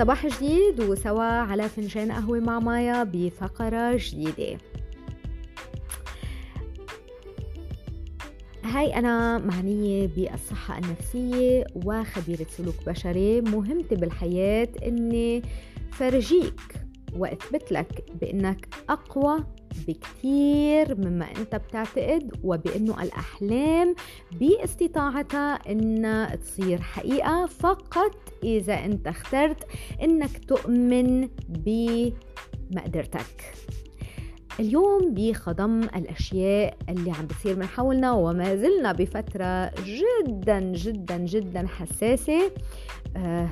صباح جديد وسوا على فنجان قهوة مع مايا بفقرة جديدة. هاي أنا معنية بالصحة النفسية وخبيرة سلوك بشري مهمتي بالحياة إني فرجيك وأثبت لك بإنك أقوى بكثير مما أنت بتعتقد وبأنه الأحلام باستطاعتها انها تصير حقيقة. فقط إذا أنت اخترت إنك تؤمن بمقدرتك. اليوم بخضم الأشياء اللي عم بتصير من حولنا وما زلنا بفترة جدا جدا جدا حساسة. أه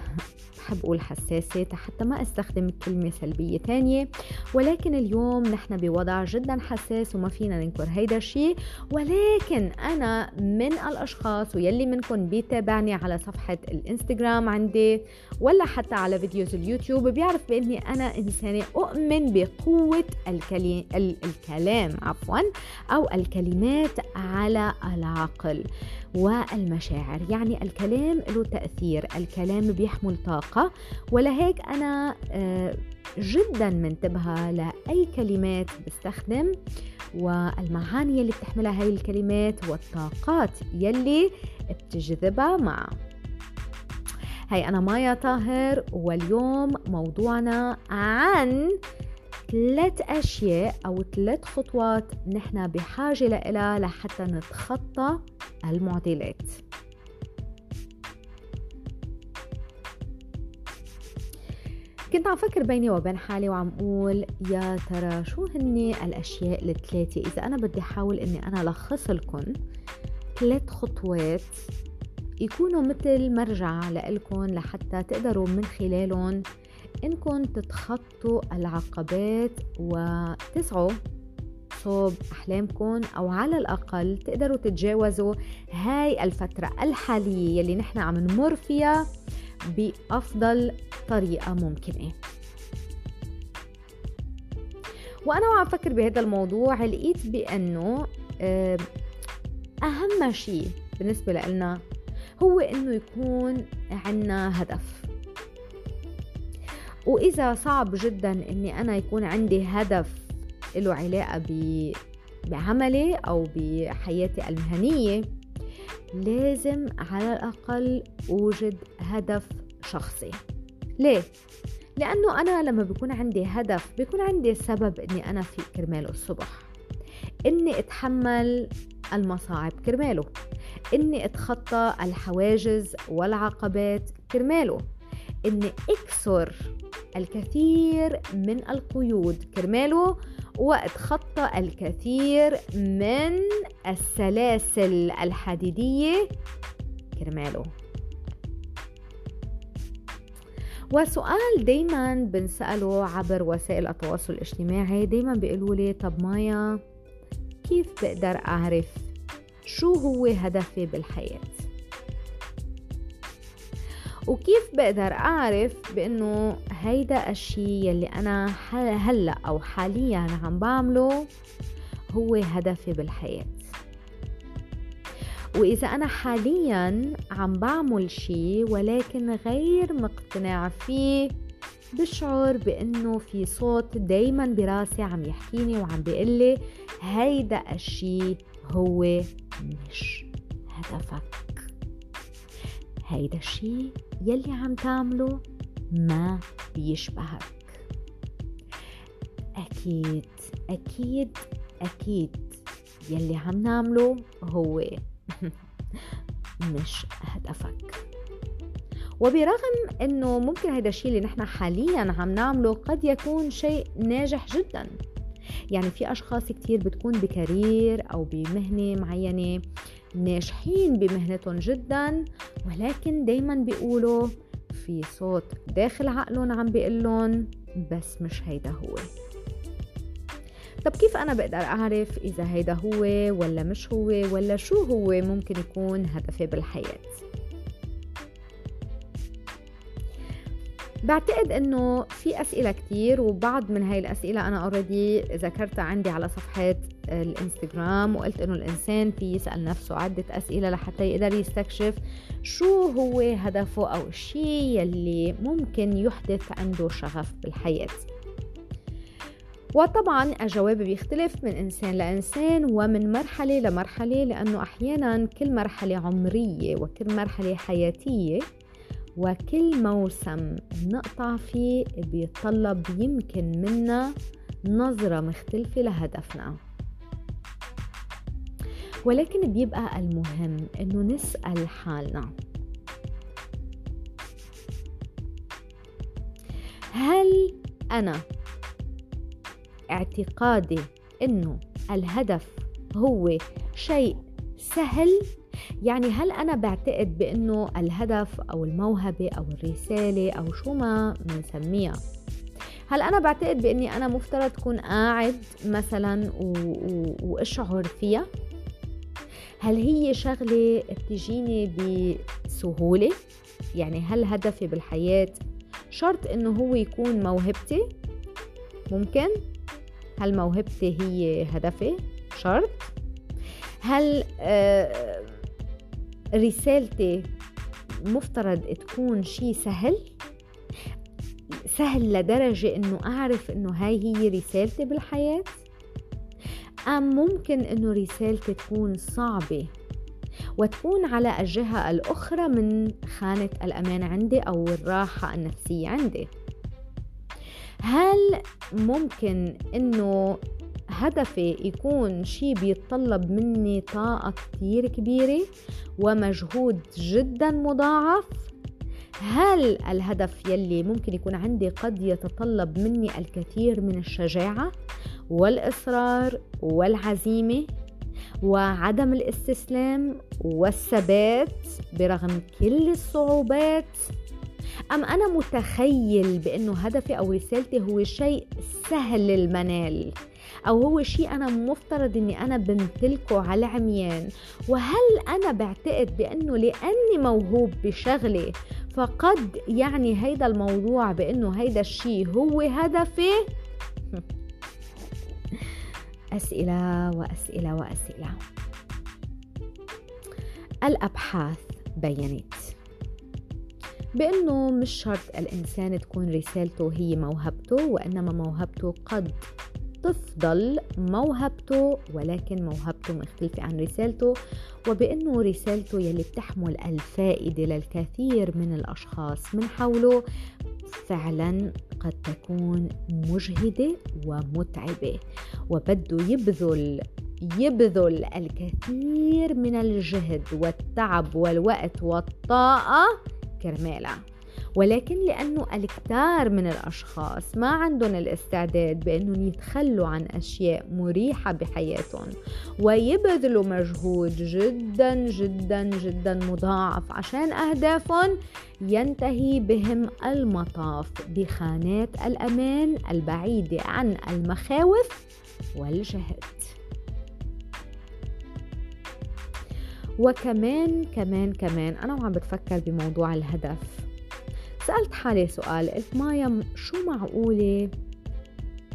بحب أقول حساسة حتى ما أستخدم كلمة سلبية تانية. ولكن اليوم نحن بوضع جدا حساس وما فينا ننكر هيدا الشيء. ولكن أنا من الأشخاص ويلي منكم بيتابعني على صفحة الإنستغرام عندي ولا حتى على فيديوز اليوتيوب بيعرف بأني أنا إنسانة أؤمن بقوة الكلي... الكلام عفوا أو الكلمات على العقل. والمشاعر. يعني الكلام له تأثير الكلام بيحمل طاقة. ولهيك أنا آه، جدا منتبهة لأي كلمات بستخدم والمعاني اللي بتحملها هاي الكلمات والطاقات يلي بتجذبها معها. هاي أنا مايا طاهر واليوم موضوعنا عن ثلاث أشياء أو ثلاث خطوات نحن بحاجة لها لحتى نتخطى المعضلات. كنت عم فكر بيني وبين حالي وعم أقول يا ترى شو هني الأشياء الثلاثة؟ إذا أنا بدي أحاول إني أنا لخص لكم ثلاث خطوات يكونوا مثل مرجع لإلكم لحتى تقدروا من خلالهم إنكم تتخطوا العقبات وتسعوا صوب أحلامكم أو على الأقل تقدروا تتجاوزوا هاي الفترة الحالية يلي نحن عم نمر فيها بأفضل طريقة ممكنة. وأنا وعم فكر بهذا الموضوع لقيت بأنه أهم شيء بالنسبة لنا هو إنه يكون عنا هدف. وإذا صعب جدا إني أنا يكون عندي هدف له علاقة بعملي أو بحياتي المهنية لازم على الأقل أوجد هدف شخصي. ليه؟ لأنه أنا لما بيكون عندي هدف بيكون عندي سبب إني أنا في كرماله الصبح. إني أتحمل المصاعب كرماله. إني أتخطى الحواجز والعقبات كرماله. إني أكسر الكثير من القيود. كرماله واتخطى الكثير من السلاسل الحديدية. كرماله. وسؤال دايما بنسأله عبر وسائل التواصل الاجتماعي. دايما بيقولوا لي طب مايا كيف بقدر أعرف شو هو هدفي بالحياة؟ وكيف بقدر أعرف بأنه هيدا الشي يلي أنا هلأ أو حاليا عم بعمله هو هدفي بالحياة. وإذا أنا حاليا عم بعمل شي ولكن غير مقتنع فيه بشعر بأنه في صوت دايما براسي عم يحكيني وعم بيقلي هيدا الشي هو مش هدفك. هيدا الشي يلي عم تعمله ما بيشبهك. أكيد أكيد أكيد يلي عم نعمله هو مش هدفك. وبرغم إنه ممكن هذا الشيء اللي نحن حاليا عم نعمله قد يكون شيء ناجح جدا. يعني في أشخاص كتير بتكون بكارير أو بمهنة معينة ناجحين بمهنتهم جدا ولكن دايما بيقولوا في صوت داخل عقلهم عم بيقلن بس مش هيدا هو. طب كيف أنا بقدر أعرف إذا هيدا هو ولا مش هو ولا شو هو ممكن يكون هدفي بالحياة؟ بعتقد إنه في أسئلة كتير وبعض من هاي الأسئلة أنا اوريدي ذكرتها عندي على صفحات الإنستغرام وقلت إنه الإنسان في يسأل نفسه عدة أسئلة لحتى يقدر يستكشف شو هو هدفه أو الشيء يلي ممكن يحدث عنده شغف بالحياة. وطبعا الجواب بيختلف من إنسان لإنسان ومن مرحلة لمرحلة لأنه أحيانا كل مرحلة عمرية وكل مرحلة حياتية وكل موسم نقطع فيه بيتطلب يمكن منا نظرة مختلفة لهدفنا. ولكن بيبقى المهم إنه نسأل حالنا. هل أنا اعتقادي إنه الهدف هو شيء سهل؟ يعني هل أنا بعتقد بإنه الهدف أو الموهبة أو الرسالة أو شو ما بنسميها؟ هل أنا بعتقد بإني أنا مفترض كون قاعد مثلا و... و... وأشعر فيها؟ هل هي شغلة بتجيني بسهولة؟ يعني هل هدفي بالحياة شرط إنه هو يكون موهبتي؟ ممكن. هل موهبتي هي هدفي؟ شرط. هل آه، رسالتي مفترض تكون شيء سهل؟ سهل لدرجة إنه أعرف إنه هاي هي رسالتي بالحياة؟ ام ممكن إنه رسالتي تكون صعبة وتكون على الجهة الأخرى من خانة الأمان عندي أو الراحة النفسية عندي. هل ممكن إنه هدفي يكون شيء بيتطلب مني طاقة كتير كبيرة ومجهود جدا مضاعف؟ هل الهدف يلي ممكن يكون عندي قد يتطلب مني الكثير من الشجاعة؟ والإصرار والعزيمة وعدم الاستسلام والثبات برغم كل الصعوبات. أم أنا متخيل بأنه هدفي أو رسالتي هو شيء سهل المنال أو هو شيء أنا مفترض أني أنا بمتلكه على عميان؟ وهل أنا بعتقد بأنه لأني موهوب بشغلة فقد يعني هيدا الموضوع بأنه هيدا الشيء هو هدفي؟ أسئلة وأسئلة وأسئلة. الأبحاث بينت بأنه مش شرط الإنسان تكون رسالته هي موهبته وإنما موهبته قد تفضل موهبته ولكن موهبته مختلفة عن رسالته وبأنه رسالته يلي بتحمل الفائدة للكثير من الأشخاص من حوله. فعلا قد تكون مجهدة ومتعبة وبده يبذل يبذل الكثير من الجهد والتعب والوقت والطاقة كرمالها ولكن لأنه الكثار من الأشخاص ما عندهم الاستعداد بأنهم يتخلوا عن أشياء مريحة بحياتهم ويبذلوا مجهود جدا جدا جدا مضاعف عشان أهدافهم ينتهي بهم المطاف بخانات الأمان البعيدة عن المخاوف والجهد. وكمان كمان كمان أنا وعم بتفكر بموضوع الهدف. سألت حالي سؤال قلت مايا شو معقولة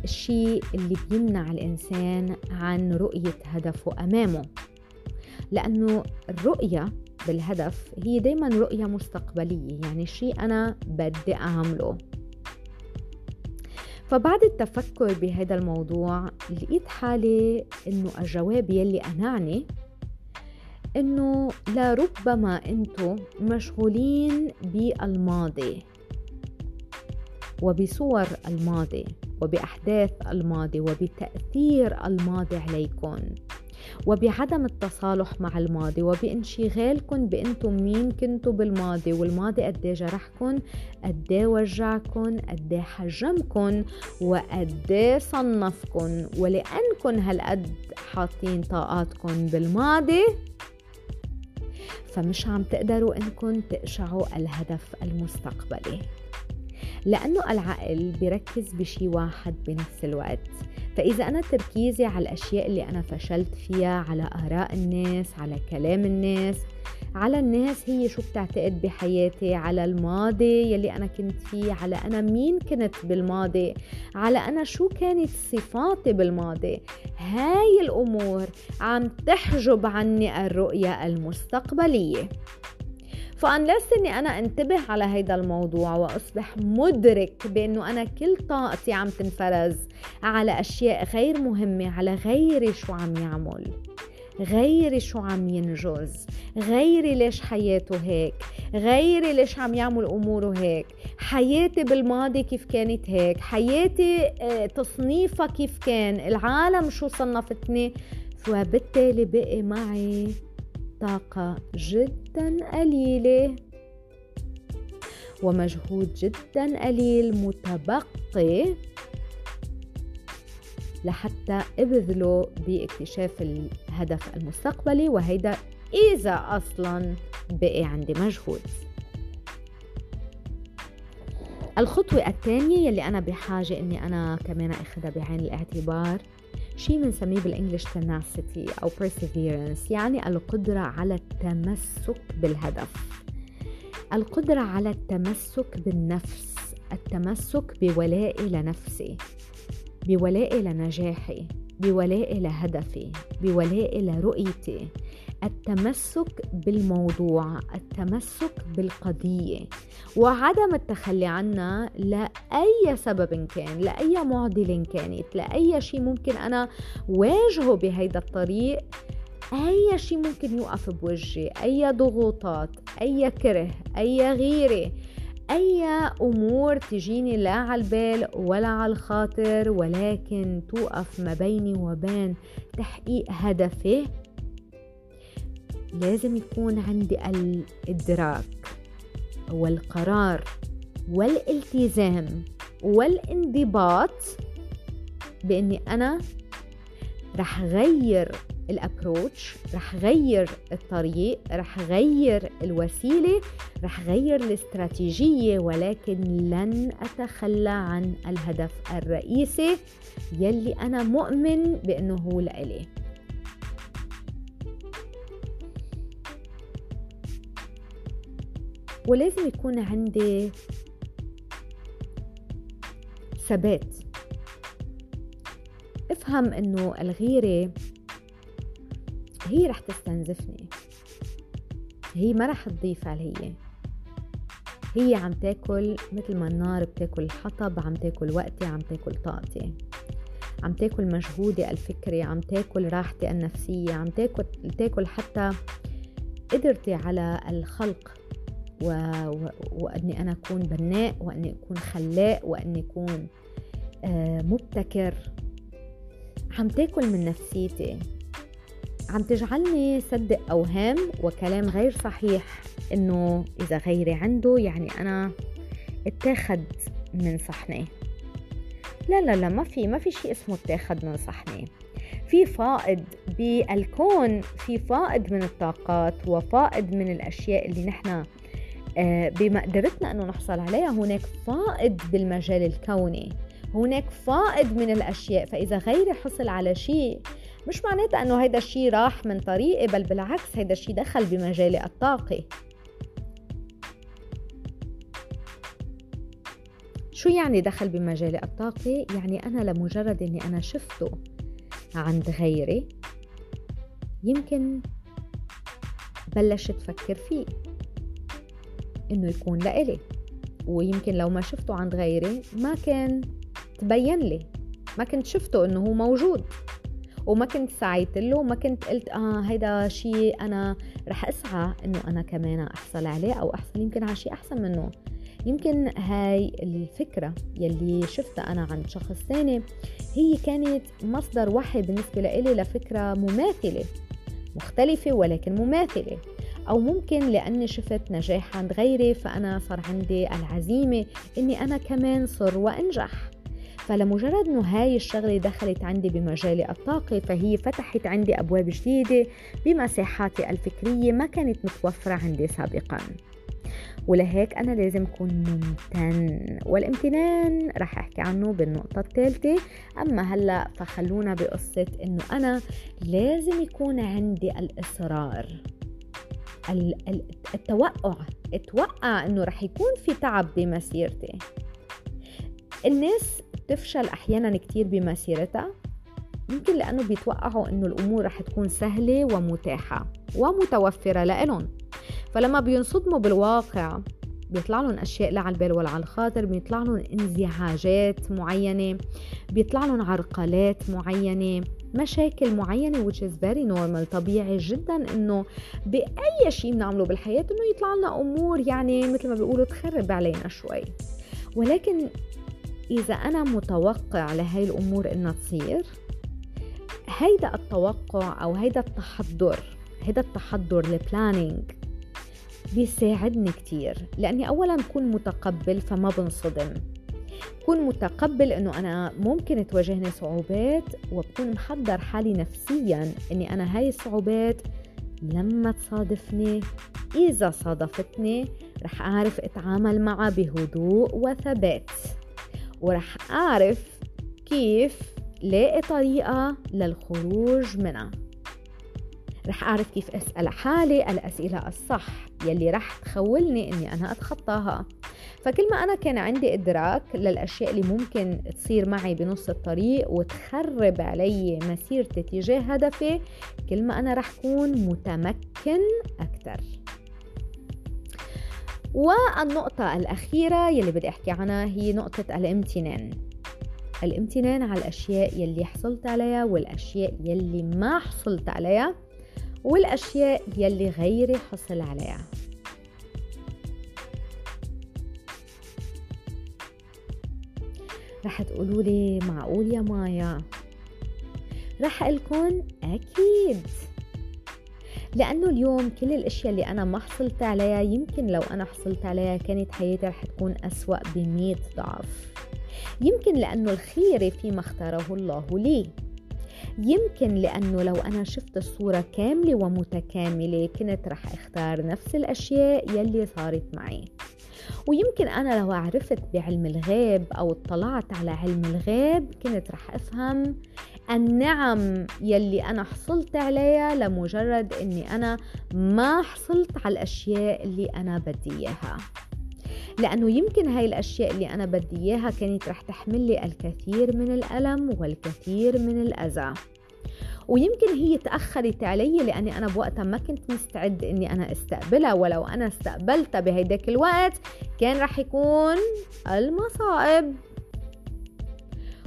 الشيء اللي بيمنع الإنسان عن رؤية هدفه أمامه؟ لأنه الرؤية بالهدف هي دايما رؤية مستقبلية يعني شيء أنا بدي أعمله. فبعد التفكر بهذا الموضوع لقيت حالي إنه الجواب يلي أنعني إنه لربما أنتم مشغولين بالماضي وبصور الماضي وبأحداث الماضي وبتأثير الماضي عليكم وبعدم التصالح مع الماضي وبانشغالكم بأنتم مين كنتوا بالماضي والماضي قد جرحكم قد وجعكم قد حجمكم وقد صنفكم ولأنكم هالقد حاطين طاقاتكم بالماضي فمش عم تقدروا انكم تقشعوا الهدف المستقبلي. لأنه العقل بيركز بشي واحد بنفس الوقت. فإذا أنا تركيزي على الأشياء اللي أنا فشلت فيها على آراء الناس على كلام الناس على الناس هي شو بتعتقد بحياتي على الماضي يلي أنا كنت فيه على أنا مين كنت بالماضي على أنا شو كانت صفاتي بالماضي. هاي الأمور عم تحجب عني الرؤية المستقبلية. فأنلس إني أنا انتبه على هيدا الموضوع وأصبح مدرك بأنه أنا كل طاقتي عم تنفرز على أشياء غير مهمة على غيري شو عم يعمل. غيري شو عم ينجز غيري ليش حياته هيك غيري ليش عم يعمل أموره هيك حياتي بالماضي كيف كانت هيك حياتي آه، تصنيفها كيف كان العالم شو صنفتني؟ فبالتالي بقي معي طاقة جدا قليلة. ومجهود جدا قليل متبقي. لحتى ابذله باكتشاف الهدف المستقبلي وهيدا إذا أصلا بقي عندي مجهود. الخطوة الثانية يلي أنا بحاجة إني أنا كمان أخذها بعين الاعتبار شيء بنسميه بالإنجلش tenacity أو perseverance يعني القدرة على التمسك بالهدف. القدرة على التمسك بالنفس التمسك بولائي لنفسي. بولائي لنجاحي بولائي لهدفي بولائي لرؤيتي التمسك بالموضوع التمسك بالقضية. وعدم التخلي عنها لأي سبب كان لأي معضلة كانت لأي شيء ممكن أنا واجهه بهيدا الطريق. أي شيء ممكن يوقف بوجهي أي ضغوطات أي كره أي غيرة. أي أمور تجيني لا على البال ولا على الخاطر ولكن توقف ما بيني وبين تحقيق هدفي لازم يكون عندي الإدراك والقرار والالتزام والانضباط بإني أنا رح غير الابروتش رح غير الطريق رح غير الوسيلة رح غير الاستراتيجية ولكن لن أتخلى عن الهدف الرئيسي يلي أنا مؤمن بأنه هو لإلي. ولازم يكون عندي ثبات. افهم إنه الغيرة هي رح تستنزفني. هي ما رح تضيف علي. هي عم تاكل مثل ما النار بتاكل الحطب عم تاكل وقتي عم تاكل طاقتي. عم تاكل مجهودي الفكري عم تاكل راحتي النفسية عم تاكل, تاكل حتى قدرتي على الخلق و... و... وأني أنا أكون بناء وأني أكون خلاق وأني أكون آه مبتكر. عم تاكل من نفسيتي. عم تجعلني صدق أوهام وكلام غير صحيح. إنه إذا غيري عنده يعني أنا اتاخد من صحني لا لا لا ما في ما في شيء اسمه اتاخد من صحني في فائض بالكون في فائض من الطاقات وفائض من الأشياء اللي نحن آه، بمقدرتنا أنه نحصل عليها. هناك فائض بالمجال الكوني. هناك فائض من الأشياء. فإذا غيري حصل على شيء مش معناتها انه هيدا الشيء راح من طريقي بل بالعكس هيدا الشيء دخل بمجالي الطاقي. شو يعني دخل بمجالي الطاقي؟ يعني أنا لمجرد إني أنا شفته عند غيري يمكن بلشت فكر فيه إنه يكون لإلي. ويمكن لو ما شفته عند غيري ما كان تبين لي ما كنت شفته إنه هو موجود. وما كنت سعيت له وما كنت قلت آه هيدا شيء أنا رح أسعى إنه أنا كمان أحصل عليه أو أحصل يمكن على شيء أحسن منه. يمكن هاي الفكرة يلي شفتها أنا عند شخص ثاني هي كانت مصدر وحي بالنسبة لإلي لفكرة مماثلة مختلفة ولكن مماثلة. أو ممكن لأني شفت نجاح عند غيري فأنا صار عندي العزيمة إني أنا كمان صر وأنجح. فلمجرد إنه هاي الشغلة دخلت عندي بمجالي الطاقة فهي فتحت عندي أبواب جديدة بمساحاتي الفكرية ما كانت متوفرة عندي سابقا. ولهيك أنا لازم أكون ممتن والامتنان رح أحكي عنه بالنقطة الثالثة. أما هلأ فخلونا بقصة إنه أنا لازم يكون عندي الإصرار التوقع أتوقع إنه رح يكون في تعب بمسيرتي. الناس بتفشل أحيانا كتير بمسيرتها يمكن لأنه بيتوقعوا إنه الأمور رح تكون سهلة ومتاحة ومتوفرة لإلهم. فلما بينصدموا بالواقع بيطلع لهم أشياء لا على البال ولا على الخاطر بيطلع لهم انزعاجات معينة بيطلع لهم عرقلات معينة مشاكل معينة which is very normal طبيعي جدا إنه بأي شيء بنعمله بالحياة إنه يطلع لنا أمور يعني مثل ما بيقولوا تخرب علينا شوي. ولكن إذا أنا متوقع لهي الأمور إنها تصير هيدا التوقع أو هيدا التحضر هيدا التحضر البلانينج بيساعدني كتير. لأني أولا بكون متقبل فما بنصدم. بكون متقبل إنه أنا ممكن تواجهني صعوبات وبكون محضر حالي نفسيا إني أنا هاي الصعوبات لما تصادفني إذا صادفتني رح أعرف أتعامل معها بهدوء وثبات. ورح أعرف كيف لاقي طريقة للخروج منها. رح أعرف كيف أسأل حالي الأسئلة الصح يلي رح تخولني إني أنا أتخطاها. فكل ما أنا كان عندي إدراك للأشياء اللي ممكن تصير معي بنص الطريق وتخرب علي مسيرتي تجاه هدفي كل ما أنا رح كون متمكن أكثر والنقطة الأخيرة يلي بدي أحكي عنها هي نقطة الامتنان. الامتنان على الأشياء يلي حصلت عليها والأشياء يلي ما حصلت عليها والأشياء يلي غيري حصل عليها. رح تقولوا لي معقول يا مايا؟ رح أقلكن أكيد. لأنه اليوم كل الأشياء اللي أنا ما حصلت عليها يمكن لو أنا حصلت عليها كانت حياتي رح تكون أسوأ بمئة ضعف. يمكن لأنه الخير فيما اختاره الله لي. يمكن لأنه لو أنا شفت الصورة كاملة ومتكاملة كنت رح أختار نفس الأشياء يلي صارت معي. ويمكن أنا لو عرفت بعلم الغيب أو اطلعت على علم الغيب كنت رح أفهم النعم يلي أنا حصلت عليها لمجرد أني أنا ما حصلت على الأشياء اللي أنا بدي إياها. لأنه يمكن هاي الأشياء اللي أنا بدي إياها كانت رح تحمل لي الكثير من الألم والكثير من الأذى. ويمكن هي تأخرت علي لأني أنا بوقتها ما كنت مستعد إني أنا أستقبلها ولو أنا استقبلتها بهيداك الوقت كان رح يكون المصائب.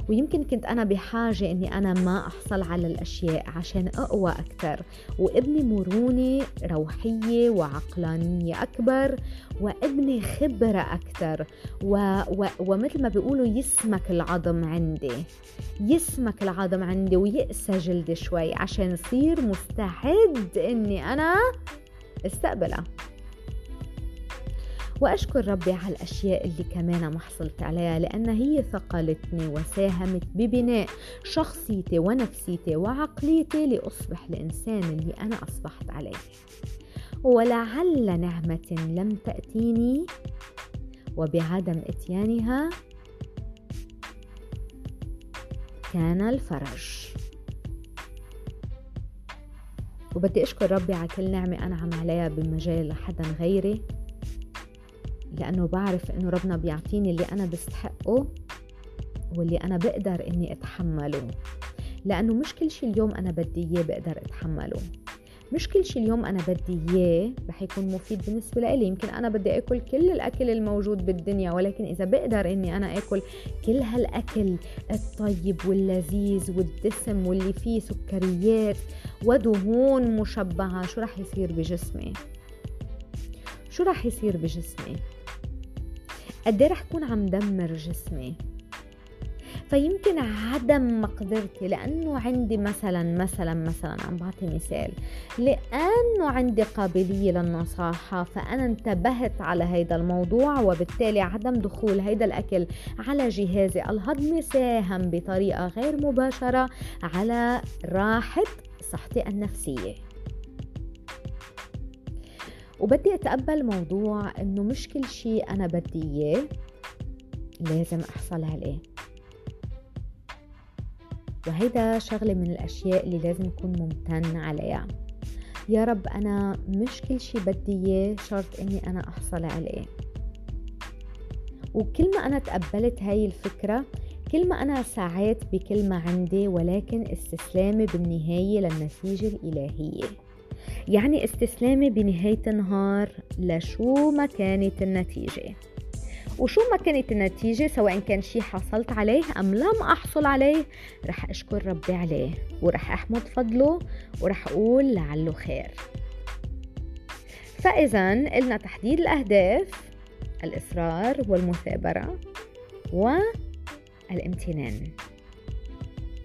ويمكن كنت أنا بحاجة إني أنا ما أحصل على الأشياء عشان أقوى أكثر. وابني مرونة روحية وعقلانية أكبر وابني خبرة أكثر و... و... ومثل ما بيقولوا يسمك العظم عندي. يسمك العظم عندي ويقسى جلدي شوي عشان يصير مستعد إني أنا استقبلها وأشكر ربي على الأشياء اللي كمان ما حصلت عليها لأن هي ثقلتني وساهمت ببناء شخصيتي ونفسيتي وعقليتي لأصبح الإنسان اللي أنا أصبحت عليه. ولعل نعمة لم تأتيني وبعدم إتيانها كان الفرج. وبدي أشكر ربي على كل نعمة أنعم عليها بالمجال لحدا غيري. لأنه بعرف إنه ربنا بيعطيني اللي أنا بستحقه واللي أنا بقدر إني أتحمله. لأنه مش كل شي اليوم أنا بدي إياه بقدر أتحمله. مش كل شي اليوم أنا بدي إياه رح يكون مفيد بالنسبة لي يمكن أنا بدي أكل كل الأكل الموجود بالدنيا ولكن إذا بقدر إني أنا أكل كل هالأكل الطيب واللذيذ والدسم واللي فيه سكريات ودهون مشبعة شو رح يصير بجسمي؟ شو رح يصير بجسمي؟ قد رح كون عم دمر جسمي؟ فيمكن عدم مقدرتي لأنه عندي مثلا مثلا مثلا عم بعطي مثال لأنه عندي قابلية للنصاحه فأنا انتبهت على هيدا الموضوع وبالتالي عدم دخول هيدا الأكل على جهازي. الهضمي ساهم بطريقة غير مباشرة على راحة صحتي النفسية. وبدي أتقبل موضوع إنه مش كل شيء أنا بدي إياه لازم أحصل عليه. وهيدا شغلة من الأشياء اللي لازم أكون ممتن عليها. يا رب أنا مش كل شي بدي إياه شرط إني أنا أحصل عليه. وكل ما أنا تقبلت هاي الفكرة كل ما أنا سعيت بكل ما عندي ولكن استسلامي بالنهاية للنتيجة الإلهية. يعني استسلامي بنهاية النهار لشو ما كانت النتيجة. وشو ما كانت النتيجة سواء كان شي حصلت عليه أم لم أحصل عليه رح أشكر ربي عليه ورح أحمد فضله ورح أقول لعله خير. فإذا قلنا تحديد الأهداف الإصرار والمثابرة والامتنان.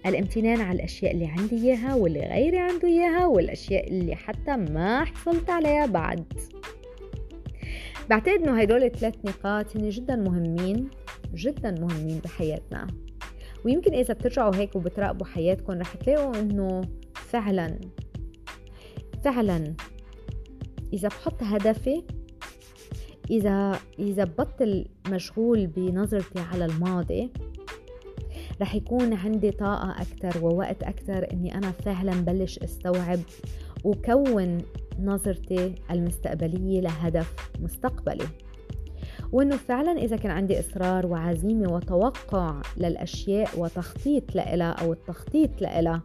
الامتنان على الأشياء اللي عندي إياها واللي غيري عنده إياها والأشياء اللي حتى ما حصلت عليها بعد. بعتقد إنه هدول الثلاث نقاط هن جدا مهمين جدا مهمين بحياتنا. ويمكن إذا بترجعوا هيك وبتراقبوا حياتكم رح تلاقوا إنه فعلا فعلا إذا بحط هدفي إذا إذا ببطل مشغول بنظرتي على الماضي رح يكون عندي طاقة أكتر ووقت أكتر إني أنا فعلا بلش أستوعب وكون نظرتي المستقبلية لهدف مستقبلي. وإنه فعلا إذا كان عندي إصرار وعزيمة وتوقع للأشياء وتخطيط لها أو التخطيط لها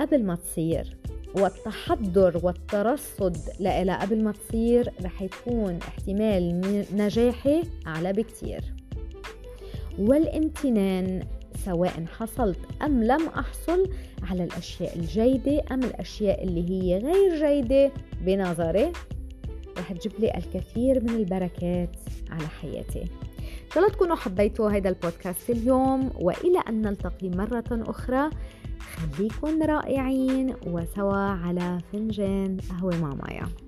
قبل ما تصير والتحضر والترصد لها قبل ما تصير رح يكون احتمال نجاحي أعلى بكتير. والامتنان سواء حصلت أم لم أحصل على الأشياء الجيدة أم الأشياء اللي هي غير جيدة بنظري رح تجيب لي الكثير من البركات على حياتي. إن شاء الله تكونوا حبيتوا هذا البودكاست اليوم وإلى أن نلتقي مرة أخرى خليكن رائعين وسوا على فنجان قهوة مع مايا.